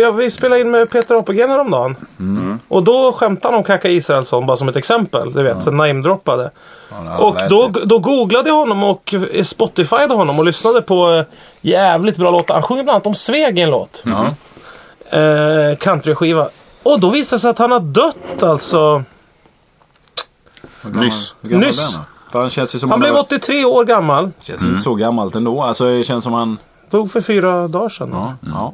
Ja, vi spelade in med Peter Apelgren häromdagen. Och då skämtade han om Kaka Israelsson bara som ett exempel. Du vet, så namedroppade. Och då, då googlade jag honom och Spotifyade honom och lyssnade på eh, jävligt bra låtar. Han sjunger bland annat om Sveg i en låt. Eh, countryskiva. Och då visade det sig att han har dött alltså. Nyss. Nyss. han han känns ju som Han blev har- 83 år gammal. känns ju inte så gammalt ändå. Alltså det känns som han... Dog för fyra dagar sedan. Ja, ja.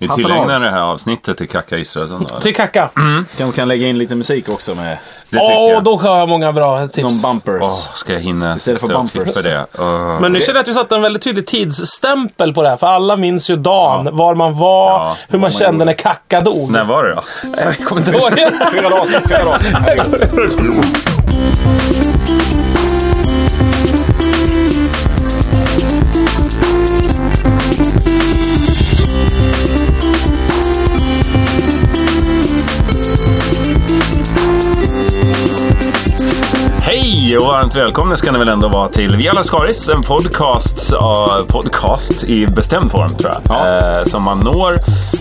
Vi tillägnar det här avsnittet till Kaka Israelsson då. Till Kaka. Kanske kan lägga in lite musik också med Det tycker Åh, jag. då har jag många bra tips. någon bumpers. Åh, ska jag hinna Istället för sitta och bumpers. klippa det? Åh. Men nu känner jag att vi satte en väldigt tydlig tidsstämpel på det här. För alla minns ju dagen, var man var, Ja, hur man kände när Kaka dog. När var det då? Jag kommer inte ihåg. Fyra dagar sedan, fyra dagar sedan. Hej och varmt välkomna ska ni väl ändå vara till Via Lascaris, en podcast, uh, podcast i bestämd form tror jag. Ja. Eh, som man når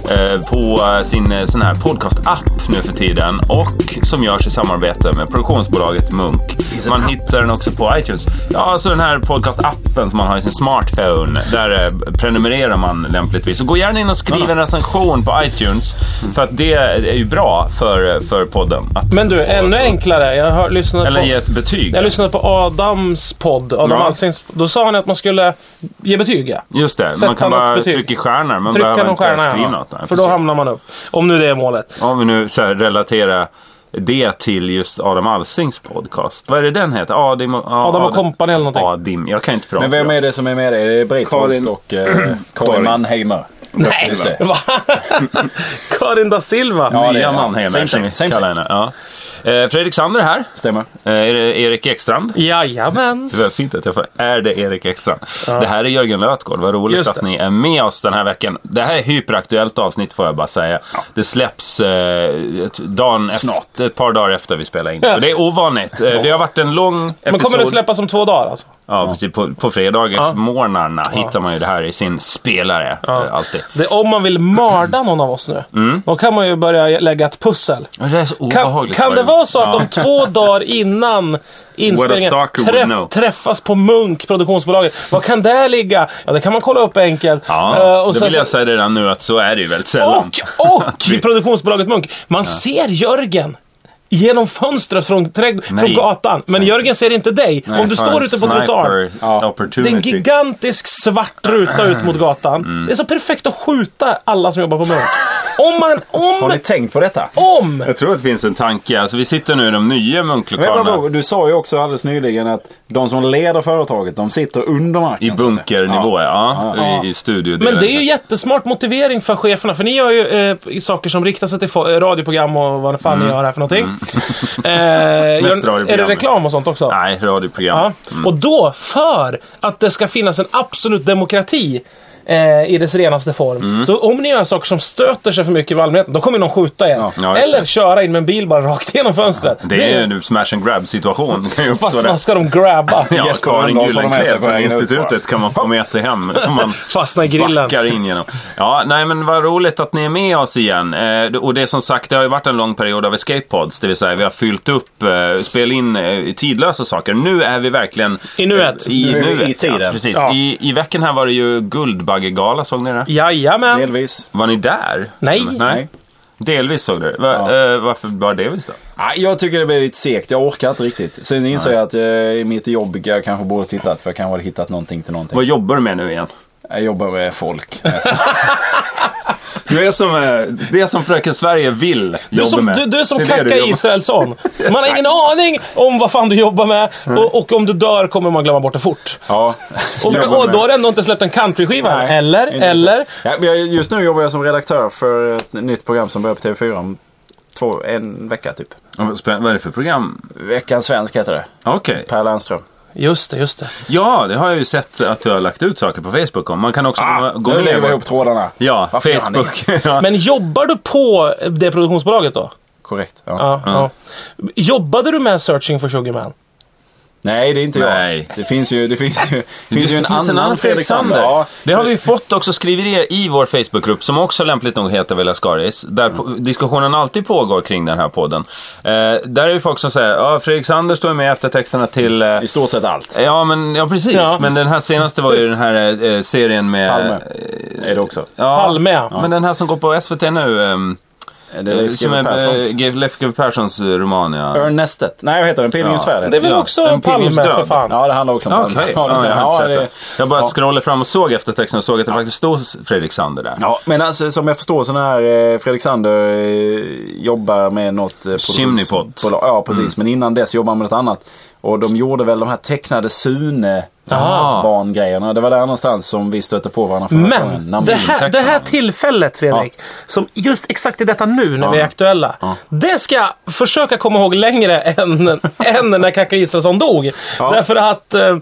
eh, på sin eh, sån här podcast-app nu för tiden och som görs i samarbete med produktionsbolaget Munk. Man hittar den också på iTunes. Ja, alltså den här podcast-appen som man har i sin smartphone. Där prenumererar man lämpligtvis. Och gå gärna in och skriv en recension på iTunes. För att det är ju bra för, för podden. Men du, ännu enklare. Jag har lyssnat Eller på... ge ett betyg. Jag lyssnade på Adams podd, Adam Ja. Alsings. Då sa han att man skulle ge betyg. Ja. Just det, Sätta man kan bara betyg. trycka stjärnor. Man Trycka behöver någon inte stjärna, skriva ja. något. Nej, För då hamnar man upp. Om nu det är målet. Om vi nu så här relaterar det till just Adam Alsings podcast. Vad är det den heter? Adim och, Adam och Company eller någonting. Adim. Jag kan inte prata. Men vem är det som är med dig? Det är Karin- och eh, Karin Mannheimer. Nej, Just det. Karin da Silva. Ja, Nya Mannheimer som vi kallar henne. Ja. Eh, Fredrik Sander här. Stämmer. Eh, är det Erik Ekstrand. Jajamän. Det var fint att jag får, är det Erik Ekstrand? Det här är Jörgen Lötgård. Vad roligt att ni är med oss den här veckan. Det här är hyperaktuellt avsnitt får jag bara säga. Det släpps eh, ett, dagen Snart. Efter, ett par dagar efter vi spelar in. Och det är ovanligt. Eh, det har varit en lång episod. Men kommer det släppas om två dagar alltså? Ja, precis. På, på fredagsmorgnarna hittar man ju det här i sin spelare. Eh, alltid. Det, om man vill mörda någon av oss nu, Mm. då kan man ju börja lägga ett pussel. Det är så Kan, obehagligt. kan det bara. vara så att de två dagar innan inspelningen know. träffas på Munk, produktionsbolaget. Vad kan där ligga? Ja, det kan man kolla upp enkelt. Ja, Eh, då sen vill jag säga redan nu att så är det ju väldigt sällan. och, och i produktionsbolaget Munk, man ser Jörgen. Genom fönstret från, trädg- från Nej. gatan. Men Jörgen ser inte dig. Om du står ute på trottoaren. Det är en gigantisk svart ruta ut mot gatan. Mm. Det är så perfekt att skjuta alla som jobbar på Munk. Om man... Har Om... ni tänkt på detta? Om! Jag tror att det finns en tanke. Alltså, vi sitter nu i de nya munklokalerna. du sa ju också alldeles nyligen att de som leder företaget, de sitter under marken. I bunkernivå, ja. Ja. I, I studio. Men det är ju jättesmart motivering för cheferna. För ni gör ju eh, saker som riktar sig till radioprogram och vad fan ni gör här för någonting. Eh, gör, är det reklam och sånt också? Nej, radioprogram. Ja. Och då, för att det ska finnas en absolut demokrati eh, i dess renaste form. Mm. Så om ni gör saker som stöter sig för mycket med allmänheten, då kommer någon skjuta er. Ja. Ja, Eller det. köra in med en bil bara rakt genom fönstret. Det är ju en smash and grab situation. Fast vad ska de grabba? Ja, Jesper Karin på från institutet kan man få med sig hem. Om man Fastna i grillen. backar in genom. Ja, nej men vad roligt att ni är med oss igen. Eh, och det är som sagt, det har ju varit en lång period av escape pods. Det vill säga vi har fyllt upp, eh, spelat in eh, tidlösa saker. Nu är vi verkligen... I nuet. I, vi nuet, i tiden. Ja, precis. Ja. I, I veckan här var det ju Guldbaggegala, såg ni det? Jajamän. Delvis. Var ni där? Nej. Nej. Delvis såg du det. Va, Ja. eh, varför bara delvis då? Jag tycker det blir lite segt. Jag orkar inte riktigt. Sen inser jag att eh, i mitt jobb jag kanske borde tittat för jag kanske hade hittat någonting till någonting. Vad jobbar du med nu igen? Jag jobbar med folk. nästan. Du är som, eh, det är som Fröken Sverige vill Du jobba som, med. du, du är som jobbar- Israelsson. Man har ingen aning om vad fan du jobbar med. Och, och om du dör kommer man glömma bort det fort. ja. Och, och då har du ändå inte släppt en countryskiva. Eller? Eller? Ja, just nu jobbar jag som redaktör för ett nytt program som börjar på TV4 om två, en vecka typ. Vad är det för program? Veckans svensk heter det. Okej. Per Lernström. Just det, just det. Ja, det har jag ju sett att du har lagt ut saker på Facebook om. Man kan också Ah, gå, nu med. lägger vi ihop trådarna. Ja, Varför Facebook. ja. Men jobbar du på det produktionsbolaget då? Korrekt. Ja. Ja, ja. Jobbade du med Searching for Sugar Man? Nej, det är inte Nej. jag. Det finns ju, det finns ju, det finns ju en, det finns annan Fredrik Sander. Ja, Det har vi fått också skriverier i vår Facebookgrupp som också lämpligt nog heter Velascaris. Där på, diskussionen alltid pågår kring den här podden. Eh, där är ju folk som säger ja Fredrik Sander står med i eftertexterna till eh, I stort sett allt. Ja, men, ja precis. Ja. Men den här senaste var ju den här eh, serien med... Palme. Är det också. Ja, Palme, ja. Men den här som går på SVT nu. Är det Leif som GW är Perssons? Leif GW Perssons roman, ja. Ernest. Nej, vad heter den? Pilgrims Ja. färd. Det är väl Ja, också en Palme för fan. Ja, det handlar också om Okej, ja, det jag, har inte Ja, sett det- det. jag bara ja. scrollade fram och såg eftertexten och såg att det faktiskt stod Fredrik Sander där. Ja, men alltså, som jag förstår så när eh, Fredrik Sander eh, jobbar med något... Eh, Chimneypot. Ja, precis. Men innan dess jobbar han med något annat. Och de gjorde väl de här tecknade Sune barngrejerna. Det var där någonstans som vi stötte på varandra förra gången. Men Namn- det här, det här tillfället Fredrik, som just exakt i detta nu när Ja. vi är aktuella. Det ska jag försöka komma ihåg längre än, än när Kaka Israelsson dog. Ja. Därför att eh,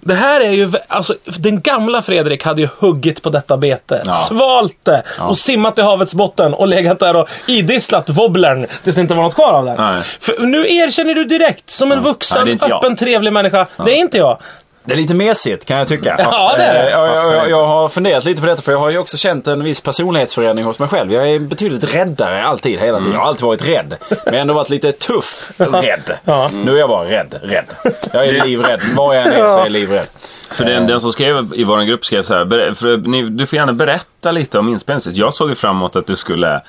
det här är ju, alltså den gamla Fredrik hade ju huggit på detta bete. Ja. Svalt det och simmat i havets botten och legat där och idisslat wobblern tills det inte var något kvar av den. Nej. För nu erkänner du direkt som en vuxen, Nej, öppen, trevlig människa. Det är inte jag. Det är lite mesigt kan jag tycka. Ja, det är det. Eh, Jag, jag, jag, har funderat lite på detta för jag har ju också känt en viss personlighetsförändring hos mig själv. Jag är betydligt räddare alltid, hela tiden. Jag har alltid varit rädd. Men jag har ändå varit lite tuff rädd. Ja. Nu är jag bara rädd, rädd. Jag är livrädd. Var jag än är så är jag livrädd. För den, den som skrev i vår grupp skrev så här, "Ber- för, ni, du får gärna berätta lite om inspelningen. Jag såg ju fram emot att du skulle ha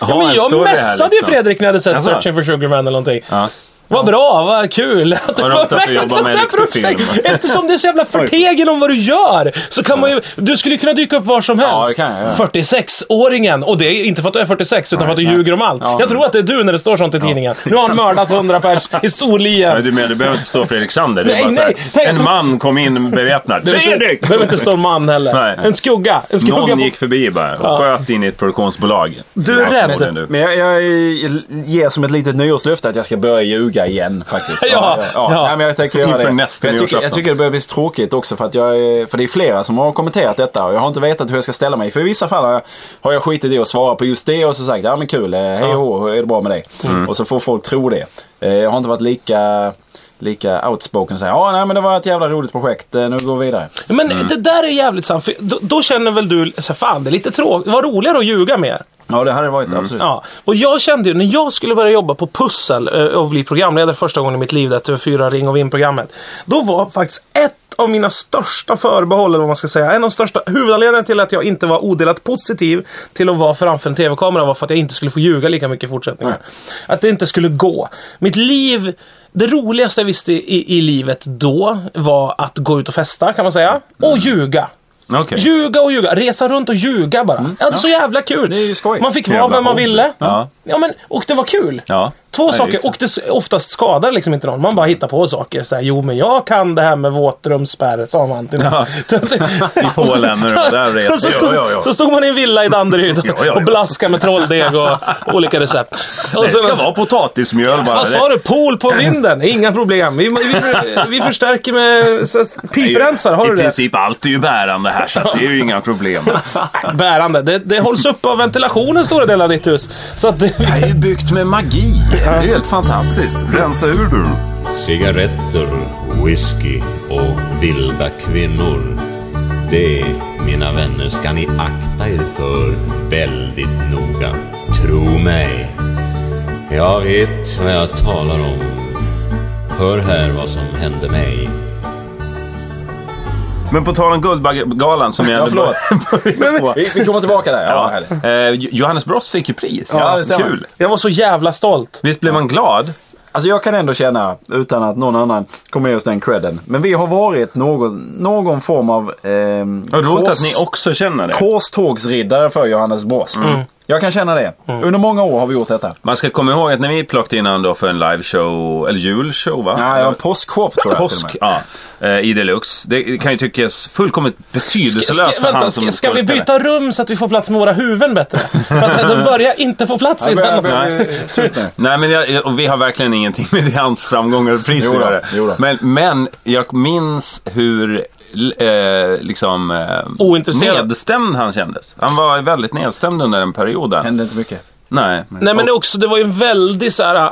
Ja, men en jag story här, messade ju liksom. Fredrik när jag hade sett Jaså? Searching for Sugar Man eller någonting. Ja. Vad bra, vad kul att du var med du i ett sånt här projekt. film. Eftersom du är så jävla förtegen om vad du gör. Så kan man ju, du skulle ju kunna dyka upp var som helst. Ja, det kan jag, ja. 46-åringen. Och det är inte för att du är 46 utan för att du nej. ljuger om allt. Ja. Jag tror att det är du när det står sånt i tidningen. Nu har han mördat 100 pers i Nej, Storlien. du menar, det behöver inte stå Fredrik Sander. Det är Nej, bara så här, nej, nej, en man kom in beväpnad. Det Fredrik! behöver inte stå en man heller. Nej. En skugga. En skugga Någon på- gick förbi bara och Ja. sköt in i ett produktionsbolag. Du är rädd. du. Men jag, jag, ger som ett litet nyårslöfte att jag ska börja ljuga igen faktiskt. Ja, ja. Nej, men jag tänker göra Inför det. nästa jag, tycker, jag tycker det börjar bli tråkigt också för att jag För det är flera som har kommenterat detta och jag har inte vetat hur jag ska ställa mig. För i vissa fall har jag, har jag skitit i att svara på just det och så sagt ja men kul, eh, hej och hur är det bra med dig? Mm. Och så får folk tro det. Eh, Jag har inte varit lika lika outspoken och säga ja nej men det var ett jävla roligt projekt, eh, nu går vi vidare. Men Mm. det där är jävligt sant. För då, då känner väl du, så fan det är lite tråkigt. Var roligare att ljuga mer. Ja det hade det varit Mm. absolut. Ja, och jag kände ju när jag skulle börja jobba på Pussel eh, och bli programledare första gången i mitt liv, det TV4 Ring och Vinn-programmet. Då var faktiskt ett av mina största förbehåll, eller vad man ska säga, en av de största huvudanledningarna till att jag inte var odelat positiv till att vara framför en TV-kamera var för att jag inte skulle få ljuga lika mycket i fortsättningen. Att det inte skulle gå. Mitt liv, det roligaste jag visste i, i livet då var att gå ut och festa kan man säga. Och ljuga. Okej. Ljuga och ljuga. Resa runt och ljuga bara. Ja, det är så jävla kul. Mm. Det är ju skoj. Man fick vara vem man ville. Ja. Ja, men, och det var kul. Ja. Två Nej, det är saker. Och det oftast skadar liksom inte någon. Man bara hittar på saker. Så här, jo, men jag kan det här med våtrumsspärr, sa man till mig. I Polen när du var där och så, stod, Ja, ja, ja. så stod man i en villa i Danderyd och, Ja, ja, ja. och blaskade med trolldeg och olika recept. Och Det så- ska vara potatismjöl bara. vad sa du? Pool på vinden? Inga problem. Vi, vi, vi förstärker med så, piprensare. Har I du det? princip allt är ju bärande här så det är ju inga problem. Bärande. Det, det hålls upp av ventilationen stora delar av ditt hus. Så att det, Det är ju byggt med magi. Det är helt fantastiskt. Rensa ur du. Cigaretter, whisky och vilda kvinnor. Det, mina vänner, ska ni akta er för väldigt noga. Tro mig. Jag vet vad jag talar om. Hör här vad som hände mig. Men på tal om Guldbaggegalan som jag... Ja, förlåt. Vi, vi kommer tillbaka där. Ja, härligt. Eh, Johannes Brost fick ju pris. Ja, det stämmer. Kul. jag var så jävla stolt. Visst blev man glad? Alltså jag kan ändå känna, utan att någon annan kommer ge oss den credden. Men vi har varit någon, någon form av roligt kors- att ni också känner det. korstågsriddare för Johannes Brost. Jag kan känna det. Under många år har vi gjort detta. Man ska komma ihåg att när vi plockade in honom då för en liveshow, eller julshow va? Nej, en påskshow tror jag Påsk, ja. Eh, I Deluxe. Det kan ju tyckas fullkomligt betydelselöst för vänta, han som ska, ska vi byta rum så att vi får plats med våra huvuden bättre? För att de börjar inte få plats i börjar- den. Nej, men jag, och vi har verkligen ingenting med hans framgångar och pris Jo att då, göra. jo då. Men, men jag minns hur eh, liksom, eh, Ointresserad. nedstämd han kändes. Han var väldigt nedstämd under den perioden. Hände inte mycket. Nej. Nej men det, också, det var ju en väldig så här.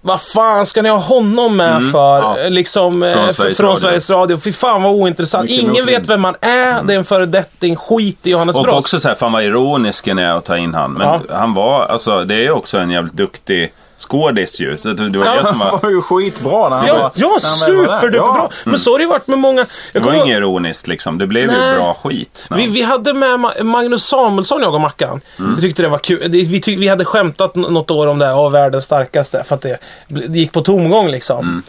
vad fan ska ni ha honom med för? Liksom, eh, Från för- Sveriges från Radio. Sveriges Radio. Fy fan vad ointressant. Mycket Ingen motvind. vet vem man är. Det är en föredetting. Skit i Johannes Och Brost. också så här, fan vad ironisk den är att ta in han. Men Ja. han var, alltså det är ju också en jävligt duktig skådis ju. Så det var det som Han var... var ju skitbra när han Ja, var ja när han väl var där. superduper bra. Men så har det ju varit med många. Jag Det var ihåg- inget ironiskt liksom. Det blev Nej. ju bra skit. Ja. Vi, vi hade med Ma- Magnus Samuelsson, jag och Mackan. Mm. Vi tyckte det var kul. Vi, tyck, vi hade skämtat något år om det, av världens starkaste. För att det, det gick på tomgång liksom. Mm.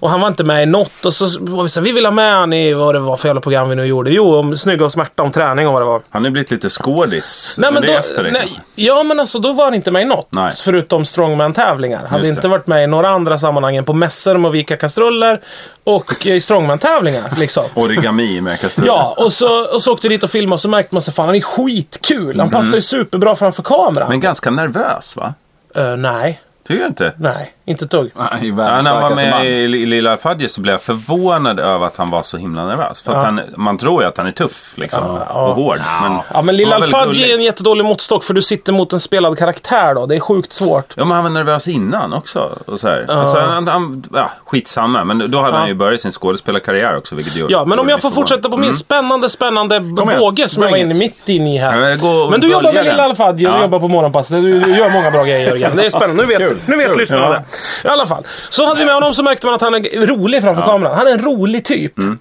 Och han var inte med i något. Och så var vi så här, vi vill ha med han i vad det var för jävla program vi nu gjorde. Jo, om snygga och smärta, om träning och vad det var. Han har blivit lite skådis. Nej, men då, efter det nej, ja, men alltså då var han inte med i något. Nej. Förutom strongman-tävlingar. Hade inte varit med i några andra sammanhang än på mässor med att vika kastruller och i strongman-tävlingar. Liksom. Origami med kastruller. Ja, och så, och så åkte vi dit och filmade och så märkte man sig fan han är skitkul. Han passar ju superbra framför kameran. Mm. Men ganska nervös va? Eh, nej, Tycker du inte? nej, inte ett dugg. Ju Ja, när han var med man. i Li- Lilla Fadje så blev jag förvånad över att han var så himla nervös. För att Ja. han, man tror ju att han är tuff liksom. Ja. Och hård. Men, Ja, men Lilla Alfadji är en jättedålig måttstock för du sitter mot en spelad karaktär då. Det är sjukt svårt. Ja men han var nervös innan också. Och så här. Alltså, han, han, ja, skitsamma. Men då hade Ja. han ju börjat sin skådespelarkarriär också. Vilket gjorde, Ja, men om jag får fortsätta på min spännande, spännande igen. båge som jag var inne it. mitt inne i här. Men du jobbar med Lilla. Alfadji och jobbar på morgonpasset. Du, gör många bra grejer Jörgen. Det är spännande. Nu vet, nu vet Kul. lyssnarna det. I alla fall. Så hade vi med honom så märkte man att han är rolig framför kameran. Han är en rolig typ. Mm.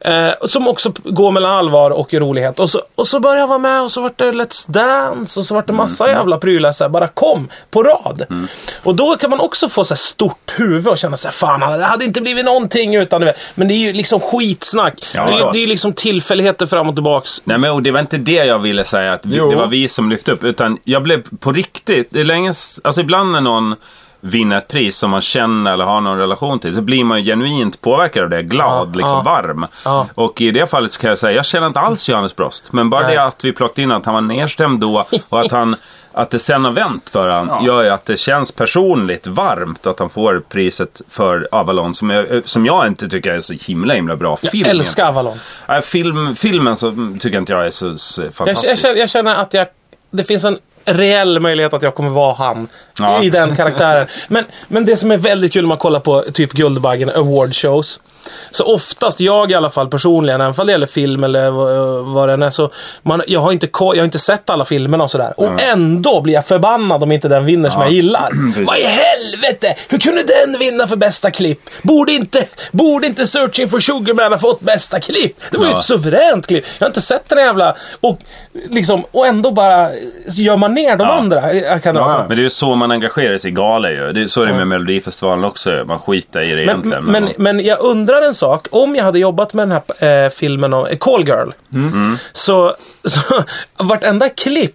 Eh, som också går mellan allvar och rolighet. Och så, och så började jag vara med och så vart det Let's Dance och så vart det massa Mm. jävla prylar så här, bara kom på rad. Och då kan man också få så här stort huvud och känna sig fan det hade inte blivit någonting utan det. Men det är ju liksom skitsnack. Ja, det, är, det är liksom tillfälligheter fram och tillbaks. Nej men det var inte det jag ville säga att vi, det var vi som lyfte upp. Utan jag blev på riktigt, det är länge, alltså ibland när någon vinner ett pris som man känner eller har någon relation till så blir man ju genuint påverkad av det. Glad, Ja, liksom ja. varm. Ja. Och i det fallet så kan jag säga, jag känner inte alls Johannes Brost. Men bara Nej. det att vi plockade in att han var nedstämd då och att han att det sen har vänt för han Ja. gör ju att det känns personligt varmt att han får priset för Avalon som jag, som jag inte tycker är så himla himla bra Jag film. älskar Avalon. Nej, film, filmen så tycker jag inte jag är så, så Jag, fantastisk. jag, känner, jag känner att jag, det finns en reell möjlighet att jag kommer vara han Ja. i den karaktären. Men, men det som är väldigt kul när man kollar på typ Guldbaggen award shows. Så oftast, jag i alla fall personligen, även om det gäller film eller vad, det än är, så man, jag, har inte, jag har inte sett alla filmerna och sådär. Och ändå blir jag förbannad om inte den vinner som jag gillar. Vad i helvete! Hur kunde den vinna för bästa klipp? Borde inte, borde inte Searching for Sugarman ha fått bästa klipp? Det var ju Ja. ett suveränt klipp. Jag har inte sett den jävla... Och, liksom, och ändå bara gör man ner de andra eh, kandidaterna. Men det är ju så man engagerar sig i galor ju. Det är så det är med Melodifestivalen också. Man skiter i det Men, egentligen. men, man- men jag undrar en sak. Om jag hade jobbat med den här eh, filmen om eh, Call Girl. Så, så vartenda klipp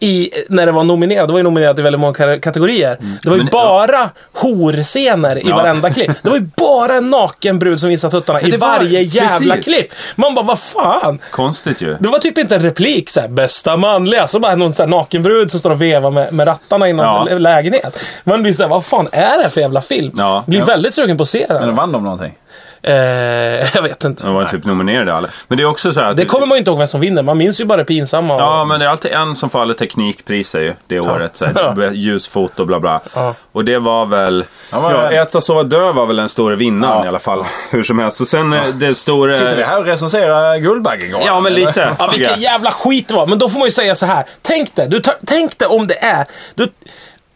i, när det var nominerat, det var ju nominerat i väldigt många ka- kategorier. Det var ju Men, bara horscener i Ja. varenda klipp. Det var ju bara en naken brud som visade tuttarna i det var- varje jävla precis. klipp. Man bara, vad fan? Konstigt ju. Det var typ inte en replik såhär, bästa manliga, så bara någon såhär nakenbrud som står och vevar med, med rattarna i någon Ja. lä- lägenhet. Man blir såhär, vad fan är det för jävla film? Ja. Blir Ja. väldigt sugen på att se Men den. vann de någonting? Eh, jag vet inte. De var typ nominerade alla. Men det är också så här att... Det kommer man ju inte ihåg vem som vinner, man minns ju bara det pinsamma. och- Ja, men det är alltid en som får alla teknikpriser ju, det året. Så Ja. här, ljusfoto, bla bla. Ja. Och det var väl... Ja, vad Ja, det? Äta, sova, dö var väl den stora vinnaren Ja. i alla fall. Hur som helst. Och sen eh, det stora... Sitter vi här och recenserar Guldbaggegalan? Ja, men lite. Ja, vilken jävla skit det var. Men då får man ju säga så här. Tänk dig, du tar, tänk dig om det är... Du,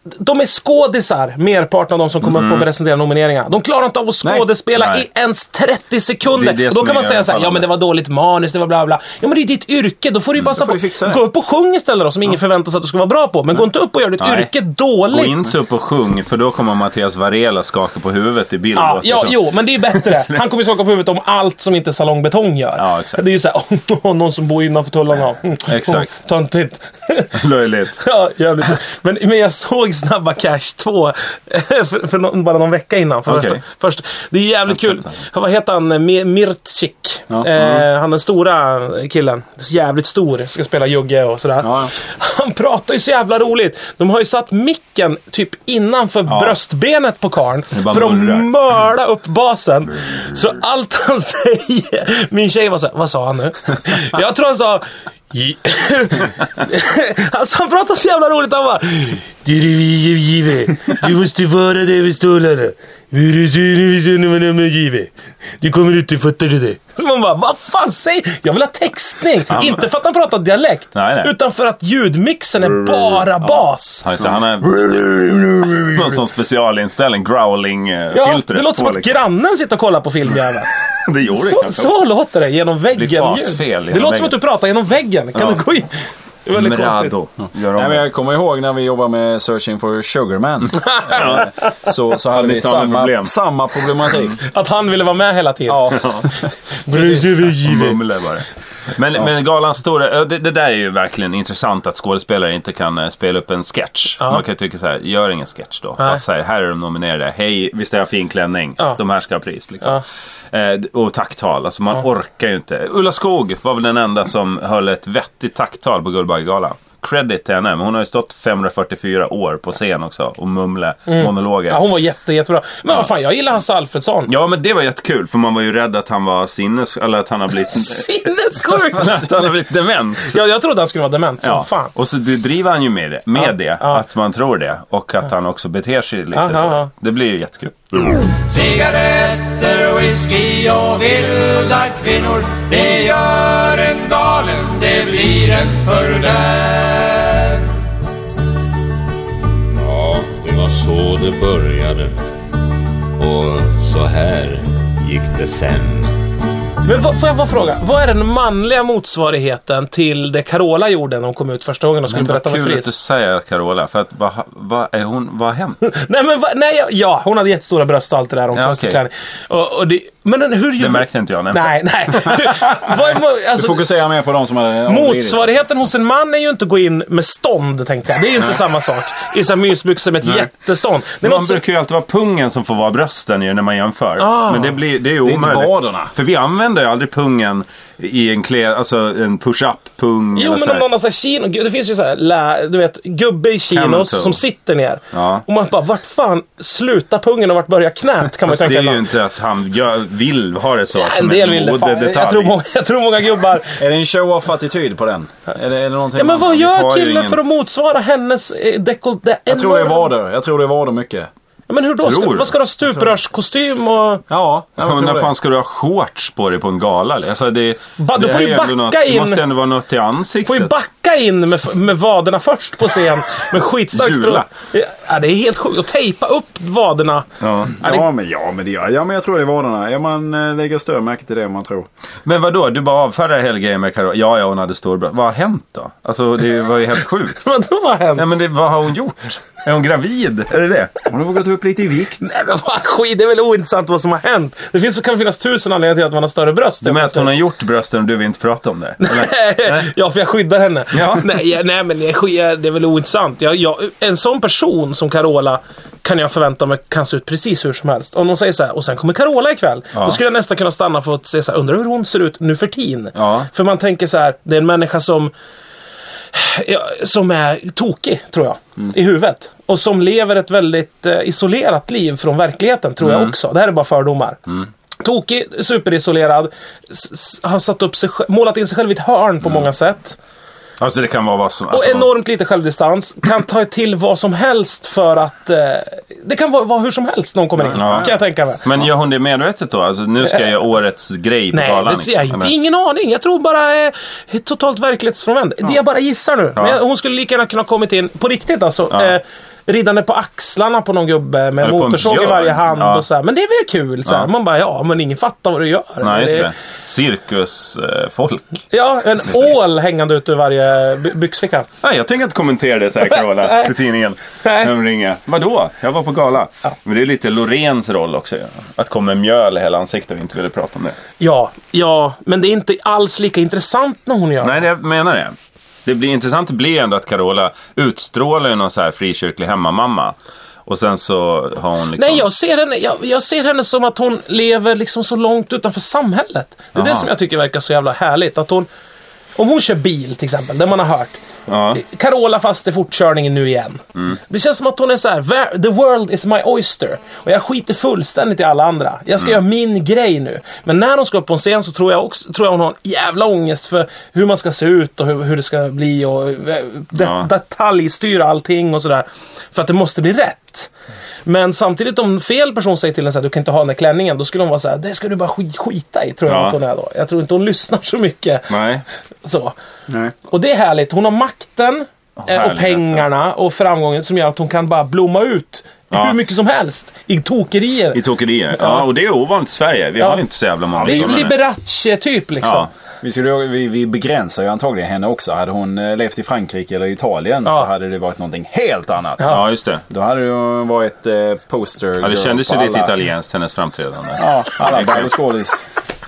de är skådisar, merparten av de som kommer upp och presenterar nomineringar. De klarar inte av att Nej. skådespela Nej. i ens 30 sekunder. Det det då kan man säga så här, ja men det var dåligt manus, det var bla bla. Ja men det är ditt yrke, då får du ju passa får på. Gå upp och sjung istället då, som ingen förväntar sig att du ska vara bra på. Men gå inte upp och gör ditt Nej. yrke Gå dåligt. inte upp och sjung, för då kommer Mattias Varela skaka på huvudet i bild. Ja, ja, jo, men det är bättre. Han kommer skaka på huvudet om allt som inte salongbetong gör. Ja, exakt. Det är ju såhär, oh, någon som bor innanför tullarna. Mm, Exakt. Oh, töntigt. Löjligt. ja, jävligt. Men, men jag såg Snabba Cash 2 för, för någon, bara någon vecka innan. För Okej. första, först. Det är jävligt kul. Vad heter han? Mi- Mircik. Ja. Eh, han den stora killen. Jävligt stor. Ska spela Jugge och sådär. Ja. Han pratar ju så jävla roligt. De har ju satt micken typ innanför bröstbenet på karln. För att mörda upp basen. Så allt han säger. Min tjej var så här, vad sa han nu? Jag tror han sa... Alltså han pratar så jävla roligt. Han bara... Du, du, Give. Du måste vara där vid stolarna. Give. Du kommer ut, fattar du det? Man bara, vad fan säger Jag vill ha textning. Inte för att han pratar dialekt. Nej, nej. Utan för att ljudmixen är bara bas. Han, så han är någon sån specialinställning, growling-filtret. Ja, det låter som att liksom. grannen sitter och kollar på filmjäveln. Det gjorde det Så, kanske. så låter det genom väggen. genom det låter som väggen. att du pratar genom väggen. Kan Ja. du gå in? Det är väldigt Mrado. Nej, men det. jag kommer ihåg när vi jobbade med Searching for Sugarman. Eh, så, så hade vi samma problem? samma problematik. Att han ville vara med hela tiden. Ja. Mumle bara. Men, men Galans stora, ja, det, det där är ju verkligen intressant att skådespelare inte kan eh, spela upp en sketch. Ja. Man kan ju tycka så här, gör ingen sketch då. Bara så här, här är de nominerade. Hej, visst är jag fin klänning? Ja. De här ska ha pris liksom. Eh, och tacktal, alltså man orkar ju inte. Ulla Skog var väl den enda som höll ett vettigt tacktal på Guldbaggegalan. Credit till henne, men hon har ju stått 544 år på scen också och mumle monologer. Ja, hon var jätte, jättebra. Men vad fan, jag gillar Hasse Alfredsson. Ja, men det var jättekul för man var ju rädd att han var sinnes... Eller att han har blivit... Sinnessjuk! att han har blivit dement. ja, jag trodde han skulle vara dement Ja, fan. och så det driver han ju med det, med Ja, det ja. att man tror det. Och att han också beter sig lite Ja, ja, så. ja. Det blir ju jättekul. Cigaretter, whisky och vilda kvinnor Det gör en galen, det blir ett fördärv så det började. Och så här gick det sen. Men vad, får jag bara fråga, vad är den manliga motsvarigheten till det Carola gjorde när hon kom ut första gången och skulle Men vad berätta om ett kul att du pris? säger Carola, för att vad, vad, är hon, vad har hänt? Nej, men va, nej, ja, hon hade jättestora bröst och allt det där. Hon Ja, klänning. Och, och det, men den- hur gör Det märkte inte jag. Nej. Nej, nej. vad är, mo- Du alltså, fokuserar mer på de som hade Motsvarigheten hos en man är ju inte att gå in med stånd, tänkte jag. Det är ju inte samma sak. I så här mysbyxor med ett jättestånd. Det är Man som, brukar ju alltid vara pungen som får vara brösten ju när man jämför. Ah. Men det, blir, det är ju är inte omöjligt. vaderna. För vi använder ju aldrig pungen i en klä, alltså en push-up-pung. Jo, eller men om någon har så här kino, det finns ju så här, lä, du vet, gubbe i chinos som sitter ner. Ja. Och man bara, vart fan slutar pungen och vart börjar knät? Kan man tänka det är ju inte att han gör, vill ha det så. Ja, en del vill det. Fan. Jag tror, många, jag tror många gubbar... Är det en show-off-attityd på den? Är det, är det någonting Ja, men man- vad gör killen ingen- för att motsvara hennes eh, dekolleté? Jag tror det är vader. Jag tror det är vader mycket. Men hur då? Ska, Tror du? vad ska du ha? Stuprörskostym och... Ja, jag Ja, men när det. fan ska du ha shorts på dig på en gala? Alltså det, Va, då det får du är ändå backa något, Det in. måste ändå vara något i ansiktet. Får ju backa in med, med vaderna först på scen. Med skitstark Jula. strå. Ja, det är helt sjukt. Och tejpa upp vaderna. Ja. Ja, men, ja, men det gör ja, men jag tror det är vaderna. Ja, man eh, lägger större märke till det man tror. Men vad då? Du bara avfärdar hela grejen med Carola. Ja, ja, hon hade stor bröst. Vad har hänt då? Alltså det var ju helt sjukt. Vadå vad hänt? Nej men det, vad har hon gjort? Är hon gravid? Är det det? Hon har gått upp lite i vikt. Nej men vad skit, det är väl ointressant vad som har hänt. Det finns, kan finnas tusen anledningar till att man har större bröst. Du menar att hon har gjort brösten och du vill inte prata om det? Eller? ja, för jag skyddar henne. Ja. Nej, jag- nej, men det är väl ointressant. Jag, jag, en sån person som Carola kan jag förvänta mig kan se ut precis hur som helst. Om de säger så här, och sen kommer Carola ikväll. Ja. Då skulle jag nästan kunna stanna för att se så här, undrar hur hon ser ut nu för tiden. Ja. För man tänker så här, det är en människa som som är tokig, tror jag, Mm. i huvudet. Och som lever ett väldigt eh, isolerat liv från verkligheten, tror Mm. jag också. Det här är bara fördomar. Tokig, superisolerad, har satt upp sig, målat in sig själv i ett hörn på många sätt. Alltså det kan vara vad som... Och Alltså, enormt lite självdistans. Kan ta till vad som helst för att... Eh, det kan vara, vara hur som helst när hon kommer in, Ja. kan jag tänka mig. Men gör hon det medvetet då? Alltså nu ska jag göra årets grej på Nej, galan. har liksom. ingen aning. Jag tror bara eh, totalt verklighetsfrånvänd. Det jag bara gissar nu. Men jag, hon skulle lika gärna kunna kommit in, på riktigt alltså, Ja. eh, ridande på axlarna på någon gubbe med motorsåg i varje hand Ja. och så här. Men det är väl kul? Så här. Ja. Man bara, ja, men ingen fattar vad du gör. Nej, just Det- det. Cirkusfolk. Ja, en ål hängande ut ur varje by- byxficka. Nej, jag tänker inte kommentera det, säger Carola till tidningen. Nej. När de ringer. Vadå? Jag var på gala. Men det är lite Loreens roll också. Ja. Att komma med mjöl i hela ansiktet och inte ville prata om det. Ja, ja, men det är inte alls lika intressant när hon gör Nej, det jag menar det. Det blir intressant det blir ändå att Carola utstrålar ju någon så här frikyrklig hemmamamma. Och sen så har hon liksom... Nej, jag ser, henne, jag, jag ser henne som att hon lever liksom så långt utanför samhället. Det är det Aha. som jag tycker verkar så jävla härligt. Att hon, om hon kör bil till exempel, det man har hört. Ja. Carola fast i fortkörningen nu igen. Det känns som att hon är så här, "Ver- the world is my oyster. Och jag skiter fullständigt i alla andra. Jag ska göra min grej nu. Men när hon ska upp på en scen så tror jag, också, tror jag hon har en jävla ångest för hur man ska se ut och hur, hur det ska bli och eh, de, Ja. detaljstyra allting och sådär. För att det måste bli rätt. Men samtidigt om fel person säger till henne att du kan inte ha den där klänningen, då skulle hon vara så här, det ska du bara skit, skita i, tror jag Ja. att hon är då. Jag tror inte hon lyssnar så mycket. Nej. Så. Nej. Och det är härligt. Hon har makten eh, och pengarna och framgången som gör att hon kan bara blomma ut Ja. hur mycket som helst i tokerier. I tokerier. Ja. och det är ovanligt i Sverige. Vi Ja. har inte så jävla många det är ju. Liberace-typ liksom. Ja. Vi, skulle, vi, vi begränsar ju antagligen henne också. Hade hon eh, levt i Frankrike eller Italien Ja. så hade det varit någonting helt annat. Ja, just det. Då hade det ju varit eh, poster Ja, det kändes ju lite italienskt, hennes framträdande. Ja, alla Berlusconis.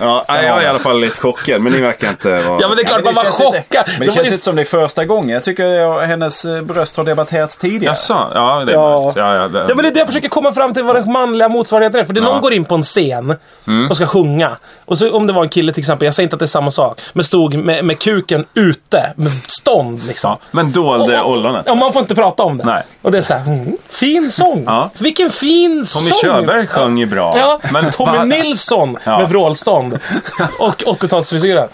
Ja, jag är i alla fall lite chockad, men ni verkar inte vara... Ja men det är klart man var chockad. Men det, var känns ju- inte som det är första gången. Jag tycker det, hennes eh, bröst har debatterats tidigare. Jaså? Ja, det är Ja. Ja, ja, det... Ja men det är det jag försöker komma fram till vad den manliga motsvarigheten är. För det är någon Ja. går in på en scen Mm. och ska sjunga. Och så om det var en kille till exempel, jag säger inte att det är samma sak. Men stod med, med kuken ute, med stånd liksom. ja. Men dolde ollonet. Ja, man får inte prata om det. Nej. Och det är så här, mm, fin sång. Ja. Vilken fin Tommy sång. Körberg sjöng ju bra. Ja, men Tommy Nilsson Ja. med vrålstånd. Och 80-talsfrisyren.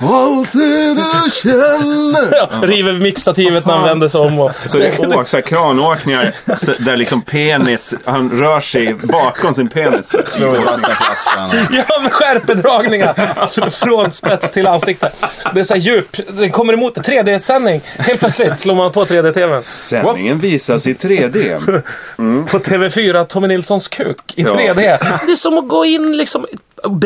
Ja, river mixstativet när han vänder sig om. Och... Så det är åk, så här kranåkningar där liksom penis, han rör sig bakom sin penis. Slå i vattenflaskan. Ja, med skärpedragningar från spets till ansikte. Det är så här djup. Det kommer emot 3D-sändning. Helt plötsligt slår man på 3D-TVn. Sändningen visas i 3D. På TV4, Tommy Nilssons kuk i Ja. 3D. Det är som att gå in liksom och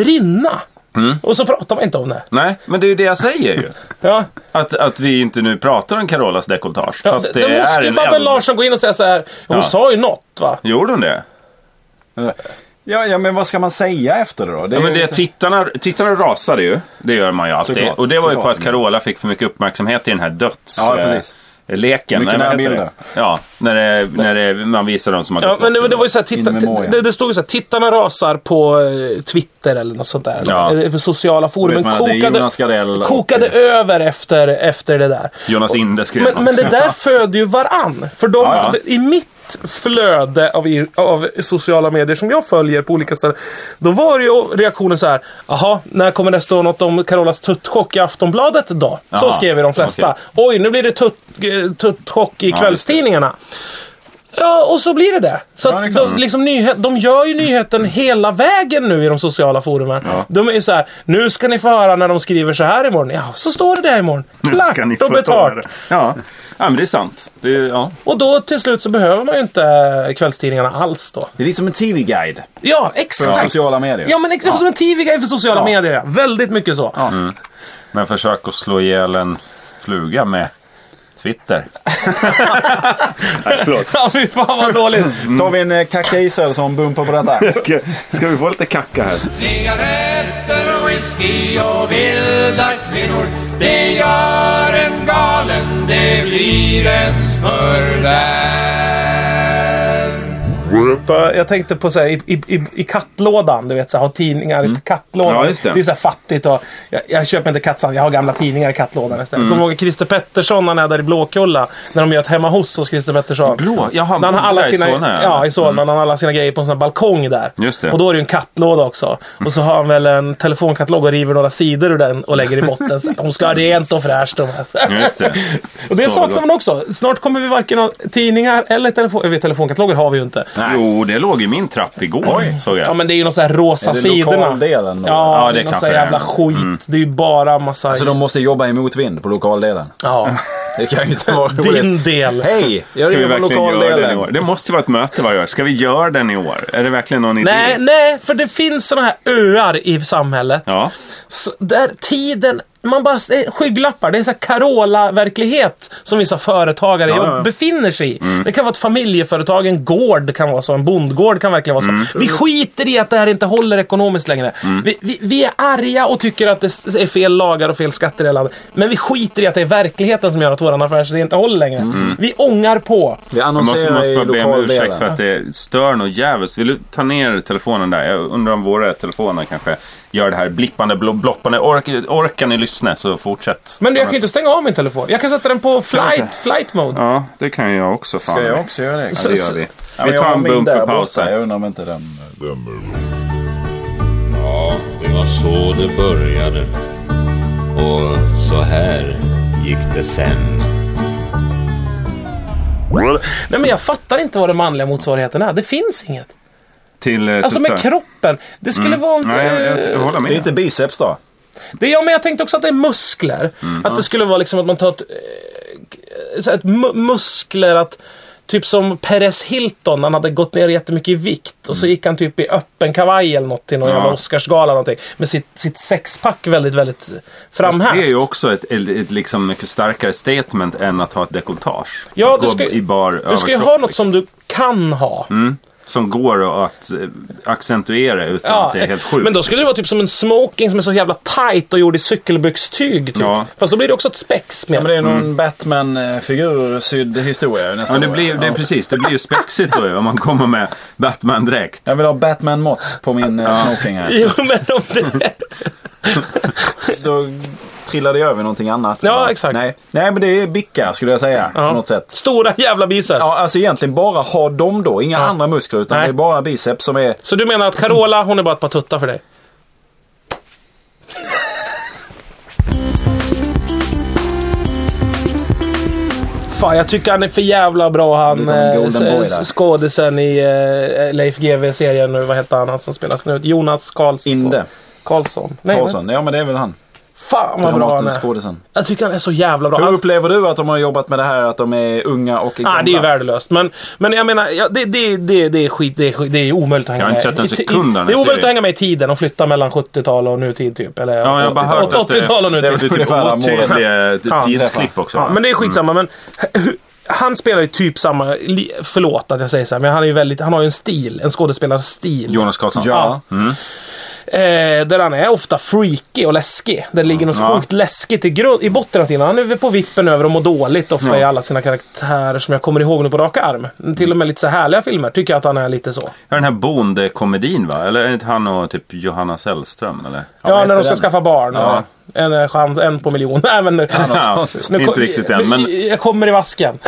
brinna. Och så pratar man inte om det. Nej, men det är ju det jag säger ju. Ja. Att, att vi inte nu pratar om Carolas dekolletage. Ja, fast det, det, måste ju en Babben. Larsson gå in och säga så här. Hon Ja. sa ju något va? Gjorde hon det? Ja, ja, men vad ska man säga efter det då? Det Ja, men det, inte- tittarna, tittarna rasade ju. Det gör man ju alltid. Såklart, och det var ju på att Carola fick för mycket uppmärksamhet i den här döds... Ja, eh, precis. Leken. Heter närbilder. det? Ja, när, det, när det, man visar dem som har Ja, gått men det, det var ju så här, titta, det, det stod ju så här, tittarna rasar på eh, Twitter eller något sånt där. Ja. Eller sociala forum. är kokade Jonas Gardell och- kokade över efter, efter det där. Jonas Inde skrev Men, något. men det där föder ju varann. För de, Ja, ja. i mitt flöde av, av sociala medier som jag följer på olika ställen. Då var ju reaktionen så här. Jaha, när kommer det stå något om Carolas tuttchock i Aftonbladet då? Så Jaha, skrev ju de flesta. okej. Oj, nu blir det tutt, eh, tuttchock i Ja, kvällstidningarna. Ja, och så blir det det. Så Ja, det de, liksom, nyhet, de gör ju nyheten hela vägen nu i de sociala forumen. De är ju så här, nu ska ni få höra när de skriver så här imorgon. Ja, så står det där imorgon. Nu Klart ska ni få ta betalt. det. Ja. ja, men det är sant. Det är, ja. Och då till slut så behöver man ju inte eh, kvällstidningarna alls då. Det är som en TV-guide Ja, för exakt. sociala medier. Ja, men exakt som en TV-grej för sociala Ja. medier. Ja. Väldigt mycket så. Men försök att slå ihjäl en fluga med Twitter. Nej, förlåt. Ja, fy fan vad dåligt. Tar vi en eh, Kacka Israelsson bumper på detta? Ska vi få lite kacka här? Cigaretter, whisky och vilda kvinnor Det gör en galen, det blir ens fördärv Jag tänkte på så här, i, i, i, i kattlådan, du vet, så här, ha tidningar i kattlådan. Ja, just det. är så här fattigt och jag, jag köper inte kattsand, jag har gamla tidningar i kattlådan istället. Mm. Kommer du ihåg Christer Pettersson, han är där i Blåkulla, när de gör ett hemma hos hos Christer Pettersson. Blå? Jaha, När han har alla där i sina, Solna, ja. ja, i Solna. när Han har alla sina grejer på en sån här balkong där. Just det. Och då är det ju en kattlåda också. Och så har han väl en telefonkatalog och river några sidor ur den och lägger i botten. Så här, Hon ska ha rent och fräscht. Och, Just det. och det Så saknar man också. Snart kommer vi varken ha tidningar eller telefon... Vet, telefonkataloger har vi ju inte. Jo, det låg i min trapp igår. Såg jag. Ja men det är ju någon sån här rosa Är det sidorna. lokaldelen då? Ja, Ja, det är kanske jävla skit. Det är ju bara massa... Så de måste jobba i motvind på lokaldelen. Ja, Det kan ju inte vara roligt. din del. Hej! Jag Ska vi verkligen göra den i år? Det måste vara ett möte varje år. Ska vi göra den i år? Är det verkligen någon idé? Nej, nej, för det finns såna här öar i samhället. Ja. Så där tiden, man bara, det är skygglappar. Det är så här Carola-verklighet som vissa företagare Ja, ja. befinner sig i. Mm. Det kan vara ett familjeföretag, en gård kan vara så, en bondgård kan verkligen vara så. Mm. Vi skiter i att det här inte håller ekonomiskt längre. Vi, vi, vi är arga och tycker att det är fel lagar och fel skatter i landet. Men vi skiter i att det är verkligheten som gör att våran affärsidé inte håller längre. Mm. Vi ångar på. Vi Jag måste, annonserar måste bara be om ursäkt för att det stör något jävligt. Vill du ta ner telefonen där? Jag undrar om våra telefoner kanske gör det här blippande, blo- bloppande. Ork, orkar ni lyssna så fortsätt. Men jag kan inte stänga av min telefon. Jag kan sätta den på flight, flight mode. Ja, det kan jag också. Fan. Ska jag också göra det? Ja, det gör vi. Ja, Vi tar en bumperpaus här. Jag undrar om inte den... Ja, det var så det började. Och så här gick det sen. Nej men jag fattar inte vad den manliga motsvarigheten är. Det finns inget. Till eh, Alltså med tuttar. kroppen. Det skulle vara... Mm. Nej, jag, jag, jag håller med. Det är inte biceps då? Det, ja, men jag tänkte också att det är muskler. Mm. Att det skulle vara liksom att man tar ett, eh, så här, ett mu- muskler att Typ som Perez Hilton, han hade gått ner jättemycket i vikt och så gick han typ i öppen kavaj eller något till någon Mm. Ja. jävla Oscarsgala eller någonting. Med sitt, sitt sexpack väldigt, väldigt Fast framhävt. det är ju också ett, ett, ett liksom mycket starkare statement än att ha ett dekolletage. Ja, att du gå ska, i bar du ska ju överkropp, ha något liksom. som du kan ha. Som går att eh, accentuera utan Ja, att det är helt sjukt. men då skulle det vara typ som en smoking som är så jävla tight och gjord i cykelbyxtyg. Typ. Ja. Fast då blir det också ett spex med. Ja, men det är någon Batman-figur sydd historia Ja, nästan. det blir, det är precis, det blir ju spexigt då om man kommer med Batman-dräkt. Jag vill ha Batman-mått på min ja. smoking här. Jo, men om det... Då trillade jag över någonting annat. Ja, exakt. Nej. Nej, men det är bicka skulle jag säga. Ja. På något sätt. Stora jävla biceps. Ja, alltså egentligen bara ha dem då. Inga Ja. andra muskler utan Nej. det är bara biceps som är... Så du menar att Carola, hon är bara ett par tuttar för dig? Fan, jag tycker han är för jävla bra han eh, skådisen i eh, Leif GW-serien nu. Vad heter han, han som spelar snut? Jonas Karlsson. Inde. Karlsson. Nej, Karlsson. Ja, men det är väl han. Fan vad bra han är. skådisen. Jag tycker han är så jävla bra. Hur Han- upplever du att de har jobbat med det här att de är unga och gamla? Ah, det är ju värdelöst. Men, men jag menar, ja, det, det, det, det är skit. Det är, skit, det är omöjligt att hänga Jag har inte med. sett en sekund Det är omöjligt att hänga med i tiden och flytta mellan 70-tal och nutid typ. Eller Ja, jag har bara hört att det- 80-tal och det är nutid. Det är typ otydliga tidsklipp också. Ja, men det är skitsamma. Men hu- han spelar ju typ samma, förlåt att jag säger så här, men han, är ju väldigt, han har ju en stil, en skådespelarstil. Jonas Karlsson. Ja. Eh, där han är ofta freaky och läskig. Det ligger något Ja. sjukt läskigt i, grund, i botten av tiden. Han är på vippen över att må dåligt ofta Ja. i alla sina karaktärer som jag kommer ihåg nu på rak arm. Till och med lite så härliga filmer tycker jag att han är lite så. Ja, den här bondekomedin va? Eller är det inte han och typ Johanna Sällström? Eller? Ja, vad när de ska den? skaffa barn. Ja. En, chans, en på miljon. Nej, men nu, Ja, nu inte riktigt än, men Jag kommer i vasken.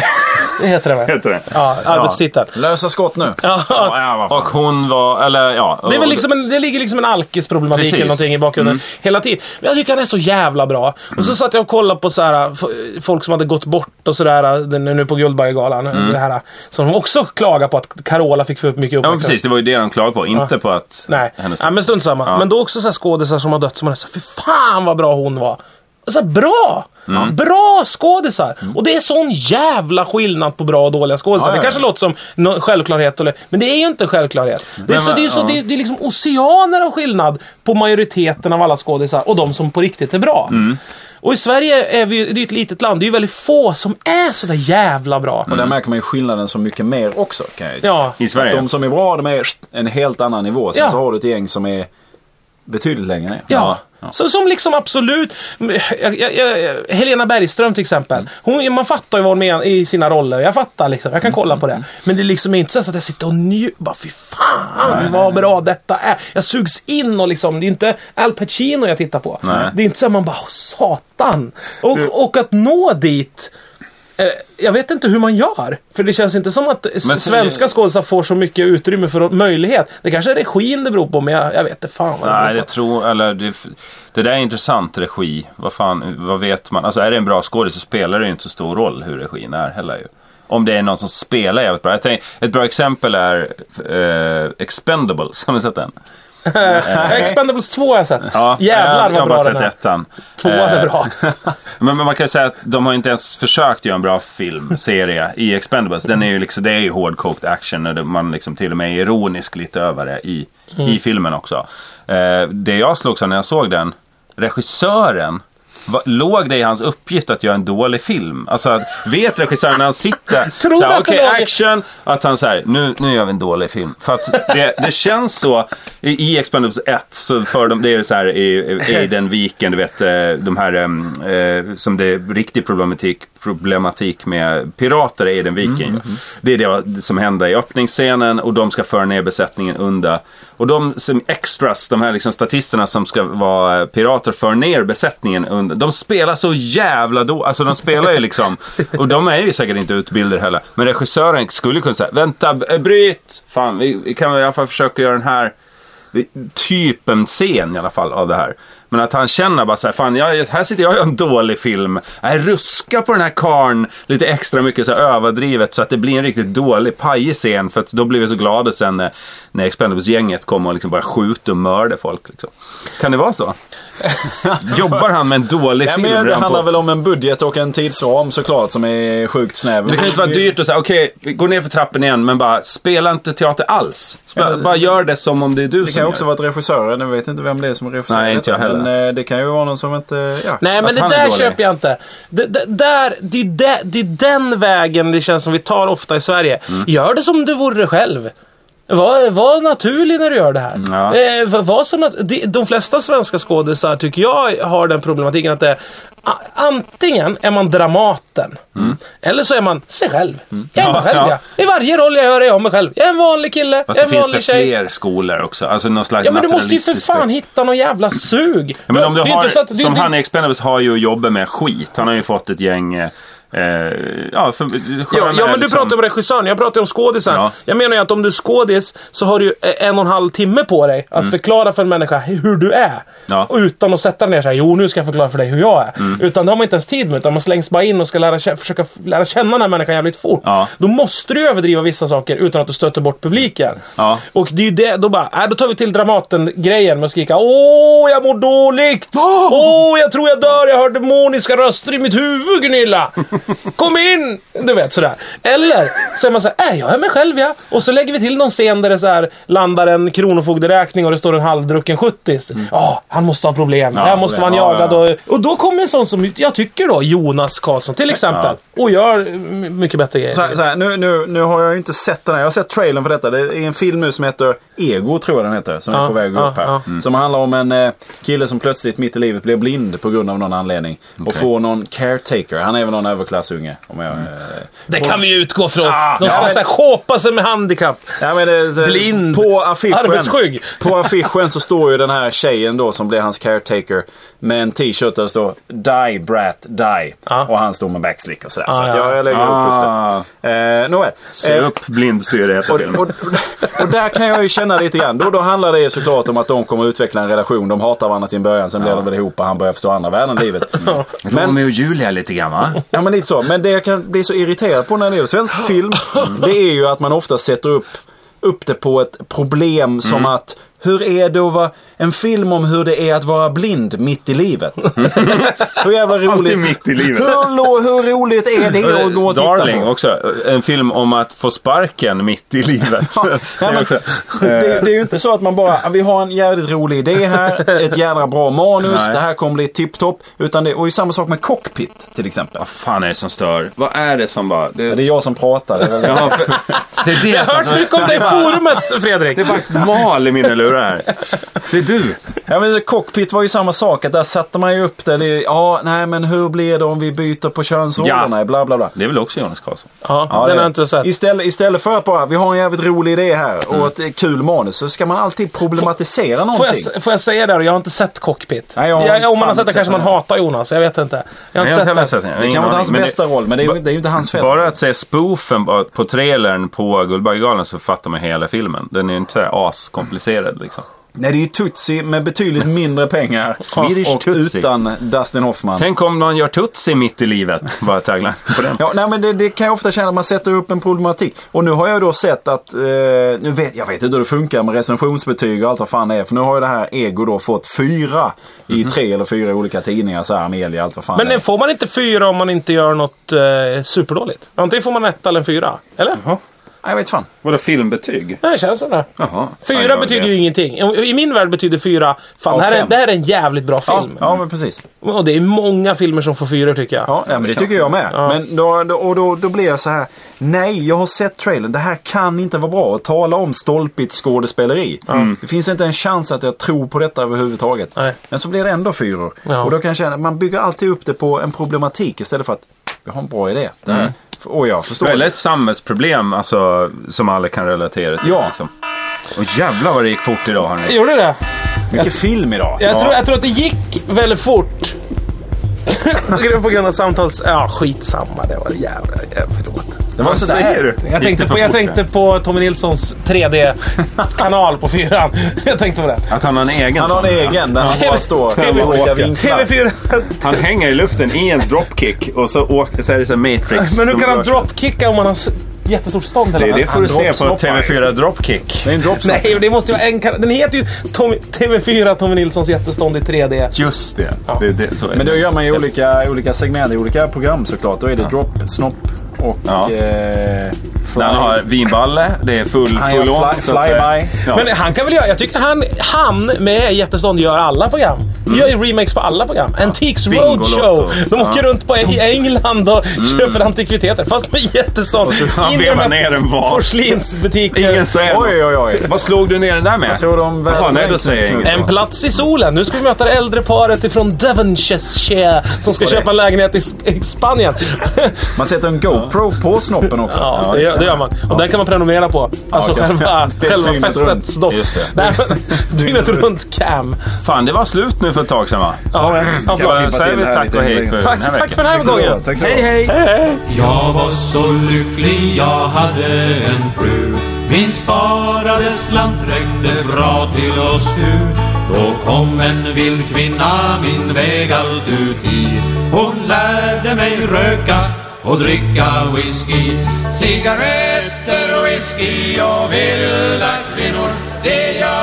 Det heter det väl? heter det. Ja, arbetstitel. Lösa skott nu. Ja. Ja, och hon var, eller ja. Det, är väl liksom en, det ligger liksom en alkisproblematik Precis. Mm. eller någonting i bakgrunden hela tiden. Men jag tycker han är så jävla bra. Och så satt jag och kollade på så här, folk som hade gått bort och sådär den- nu på Guldbaggegalan. Det här, som också klagar på att Carola fick för mycket Mm. Ja, uppmärksamhet. precis. Det var ju det de klagade på. Inte på att Nej, hennes... ja, men strunt samma. Ja. Men då också så här skådisar som har dött som man är så här, fy fan vad bra hon var. Så här, bra! Mm. Bra skådisar! Och det är sån jävla skillnad på bra och dåliga skådisar. Ja, ja, Det kanske ja. låter som no- självklarhet, men det är ju inte en självklarhet. Det är, Men så, det, är så, ja. det, är, det är liksom oceaner av skillnad på majoriteten av alla skådisar och de som på riktigt är bra. Mm. Och i Sverige är vi det är ju ett litet land. Det är ju väldigt få som är så där jävla bra. Och där märker man ju skillnaden så mycket mer också. Kan jag. Ja, I Sverige? De som är bra, de är en helt annan nivå. Sen Ja. så har du ett gäng som är betydligt längre ner. Ja. Så, som liksom absolut... Jag, jag, jag, Helena Bergström till exempel. Hon, man fattar ju vad hon menar i sina roller. Jag fattar liksom. Jag kan kolla på det. Men det är liksom inte så att jag sitter och njuter. Bara fy fan vad bra detta är. Jag sugs in och liksom. Det är inte Al Pacino jag tittar på. Nej. Det är inte så att man bara "Åh, satan. Och, och att nå dit. Eh, Jag vet inte hur man gör. För det känns inte som att Men svenska skådespelare får så mycket utrymme för möjlighet. Det kanske är regin det beror på, men jag, jag vet inte fan vad det Nej, jag tror, eller det, det där är intressant regi. Vad fan, vad vet man? Alltså är det en bra skådis så spelar det ju inte så stor roll hur regin är heller ju. Om det är någon som spelar jävligt bra. Tänker, ett bra exempel är eh, Expendables. Har ni sett den? Expendables 2 har jag sett. Ja, Jävlar jag, jag har vad bara bra den sett är. ettan. Tvåan är Eh, bra. Men, men man kan ju säga att de har inte ens försökt göra en bra filmserie i Expendables. Den är ju liksom, det är ju hårdkokt action och man liksom till och med är ironisk lite över det i, Mm. i filmen också. Eh, det jag slogs av när jag såg den, regissören Va, låg det i hans uppgift att göra en dålig film? Alltså, att, vet regissören när han sitter Tror så här, att det okej i- action, att han säger nu, nu gör vi en dålig film. För att det, det känns så, i, i Expendables 1, så för de, det är så här i, i den viken, du vet, eh, de här, em, eh, som det är riktig problematik problematik med pirater i den viking. Mm, Det är det som händer i öppningsscenen och de ska föra ner besättningen under. Och de som extras, de här liksom statisterna som ska vara pirater, för ner besättningen under. De spelar så jävla då, alltså de spelar ju liksom, och de är ju säkert inte utbildade heller. Men regissören skulle kunna säga, vänta, b- bryt! Fan, vi, kan väl i alla fall försöka göra den här det, typ en scen i alla fall av det här. Men att han känner bara så här, fan jag, här sitter jag och gör en dålig film. Jag ruskar på den här karn lite extra mycket så här överdrivet så att det blir en riktigt dålig, pajig scen. För att då blev vi så glada sen när, när Expendables-gänget kom och liksom bara skjuta och mörda folk. Liksom. Kan det vara så? Jobbar han med en dålig Nej, film? men det handlar på- väl om en budget och en tidsram såklart som är sjukt snäv. Det kan ju inte vara dyrt att säga, okej, vi går ner för trappen igen, men bara spela inte teater alls. Spela, bara gör det som om det är du Det som kan ju gör också vara regissören. Jag vet inte vem det är som är regissör. Nej, inte jag heller. Men eh, det kan ju vara någon som inte... Ja. Nej, men det där köper jag inte. Det, det, där, det, är det, det är den vägen det känns som vi tar ofta i Sverige. Mm. Gör det som du vore själv. Var, var naturlig när du gör det här. Ja. Eh, var, så nat- de, flesta svenska skådisar tycker jag har den problematiken att det, a, antingen är man Dramaten eller så är man sig själv. Jag är mig Mm. Ja, själv ja. ja. I varje roll jag gör är jag mig själv. Jag är en vanlig kille, Fast jag det är en finns vanlig tjej. fler skolor också? Alltså någon slags Ja men du måste ju för fan hitta någon jävla sug. Ja, men om du Det är har, att- det- som det- han i Expendables har ju jobbat med skit. Han har ju fått ett gäng... Eh, ja, för, Ja, ja men du liksom- pratar om regissören, jag pratar om skådisen. Ja. Jag menar ju att om du är skådis så har du ju en och en halv timme på dig att förklara för en människa hur du är. Mm. Ja. Utan att sätta ner sig, jo nu ska jag förklara för dig hur jag är. Mm. Utan det har man inte ens tid med, utan man slängs bara in och ska lära, försöka lära känna den här människan jävligt fort. Ja. Då måste du överdriva vissa saker utan att du stöter bort publiken. Och det är ju det, då bara, äh, då tar vi till Dramaten-grejen med att skrika Åh, jag mår dåligt! Åh, jag tror jag dör, jag hör demoniska röster i mitt huvud Gunilla! Kom in! Du vet sådär. Eller så är man såhär, äh, jag är mig själv ja. Och så lägger vi till någon scen där det så här landar en kronofogderäkning och det står en halvdrucken 70 Ja, han måste ha problem. Ja, här måste vara ja, jagad. ja. Och, och då kommer en sån som jag tycker då, Jonas Karlsson till exempel. Och gör mm, mycket bättre grejer. Så här, så här, nu, nu, nu har jag ju inte sett den här. Jag har sett trailern för detta. Det är en film nu som heter Ego, tror jag den heter. Som är Ja, på väg ja, upp här. ja. Som handlar om en eh, kille som plötsligt mitt i livet blir blind på grund av någon anledning. Och får någon caretaker. Han är väl någon överklassunge. Om jag, eh, Det kan vi ju utgå från. Ah, De ska ja, shåpa sig med handikapp. Ja, men det, det, Blind. På affischen, Arbetsskygg. på affischen så står ju den här tjejen då som blir hans caretaker med en t-shirt där det står Die Brat Die. Ja. Och han står med backslick och sådär. Ah, så att ja. jag, jag lägger Ah. upp pusslet. Eh, nåväl. Se Eh, upp blindstyre heter och, filmen. och, och där kan jag ju känna lite grann. Då, då handlar det ju såklart om att de kommer utveckla en relation. De hatar varandra till en början, sen blir de väl ihop och han börjar förstå andra värden i livet. Men, Romeo och Julia lite grann va? ja, men lite så. Men det jag kan bli så irriterad på när det gäller svensk film, det är ju att man ofta sätter upp, upp det på ett problem som att hur är det att vara en film om hur det är att vara blind mitt i livet? hur jävla roligt. Alltid mitt i livet. Hur, hur roligt är det att gå och titta Darling på? också. En film om att få sparken mitt i livet. Ja, Det är men, det, det är ju inte så att man bara, vi har en jävligt rolig idé här, ett jävla bra manus, Nej. det här kommer bli tipptopp. Utan det, och ju samma sak med Cockpit till exempel. Vad fan är det som stör? Vad är det som bara... Det, Det är jag som pratar. det är det är det Jag har hört mycket om det i forumet, Fredrik. Det är bara mal i mina lurar här. Det är du. Ja, men Cockpit var ju samma sak. Att där satte man ju upp det. det ja, nej men hur blir det om vi byter på könsrollerna? Ja. Bla bla bla. Det är väl också Jonas Karlsson? Ja, Ja, den det- har jag inte sett. Istället, istället för att bara, vi har en jävligt rolig idé här och ett eh, kul manus. Så ska man alltid problematisera Får någonting. jag, får jag säga det? Jag har inte sett Cockpit. Nej, jag har Ja, inte om man har sett det kanske man hatar Jonas. Jag vet inte. Jag har Nej, inte jag sett sett. Jag har Det kan vara hans bästa roll, men det är, det är ju inte hans fel. Bara att se spoofen på, på trailern på Guldbaggegalan så fattar man hela filmen. Den är ju inte sådär askomplicerad liksom. Nej, det är ju Tutsi med betydligt mindre pengar. Swedish och Tutsi. utan Dustin Hoffman. Tänk om man gör Tutsi mitt i livet. Bara tagline på den. Ja, nej, men det, det kan jag ofta känna att man sätter upp en problematik. Och nu har jag då sett att, eh, nu vet, jag vet inte hur det funkar med recensionsbetyg och allt vad fan det är. För nu har ju det här Ego då fått fyra i tre eller fyra olika tidningar. Så här, Amelia, allt vad fan Men det är. eh, får man inte fyra om man inte gör något eh, superdåligt? Antingen får man ett eller en fyra. Eller? Nej, jag vet fan. Vadå filmbetyg? Nej, det känns som det. Jaha. Fyra Ja, betyder ju ingenting. I min värld betyder fyra, fan det här, är, det här är en jävligt bra Ja, film. ja, men precis. Och det är många filmer som får fyra tycker jag. Ja, ja men det tycker jag med. Men då, då, och då, då blir jag så här. Nej, jag har sett trailern. Det här kan inte vara bra. Att tala om stolpigt skådespeleri. Det finns inte en chans att jag tror på detta överhuvudtaget. Nej. Men så blir det ändå fyror. Ja. Och då kan jag känna att man bygger alltid upp det på en problematik istället för att jag har en bra idé. Det här. Och jag förstår. Väldigt samhällsproblem alltså, som alla kan relatera till. Ja. Liksom. Och jävlar vad det gick fort idag hörni. Gjorde det? Mycket film idag. Jag, Ja. tror, jag tror att det gick väldigt fort. På grund av samtals... Ja, skitsamma. Det var jävla... jävla förlåt. Det var Vad sådär. säger du? Jag tänkte, på, jag tänkte på Tommy Nilssons 3D-kanal på fyran. Jag tänkte på det. Att han har en egen Han har en egen där han bara står TV i olika vinklar. TV4. Han hänger i luften i en dropkick och så, åker, så är det så Matrix. Men hur kan han dropkicka om han har jättestort stånd? Det är det får du se på dropsnoppar. TV4 Dropkick. Det är en dropsnopp. Nej, det måste ju vara en. Den heter ju Tommy, TV4 Tommy Nilssons jättestånd i 3D. Just det. det, är det så är Men då det. gör man ju olika, olika segment i olika program såklart. Då är det drop, snopp och Ja. eh, fly. Han har vinballe, det är full, Han full on. fly- flyby. Ja. Men han kan väl göra, jag tycker han, han med jättestånd gör alla program. De gör remakes på alla program. Antiques. Roadshow. De åker Ja. runt på, i England och köper antikviteter. Fast med jättestånd. han vevar ner en vas. Porslinsbutiker. Ingen säger Oj, oj, oj. Vad slog du ner den där med? Jag tror de Jaha, nej, då säger jag. En plats i solen. Nu ska vi möta det äldre paret ifrån Devonshire som ska köpa en lägenhet i, i Spanien. Man sätter en GoPro på snoppen också. Ja, det det gör man. Och den kan man prenumerera på. Alltså okej. själva, Det är själva festets runt. doft. Dygnet runt cam. Fan, det var slut nu för ett tag sedan va? Ja, ja, förlåt. säger vi tack och hej för Tack, tack för den här gången. Hej, mycket. hej! Jag var så lycklig jag hade en fru Min sparade slant räckte bra till oss tu Då kom en vild kvinna min väg allt ut i Hon lärde mig röka och dricka whisky. Cigaretter, och whisky och vilda kvinnor Det gör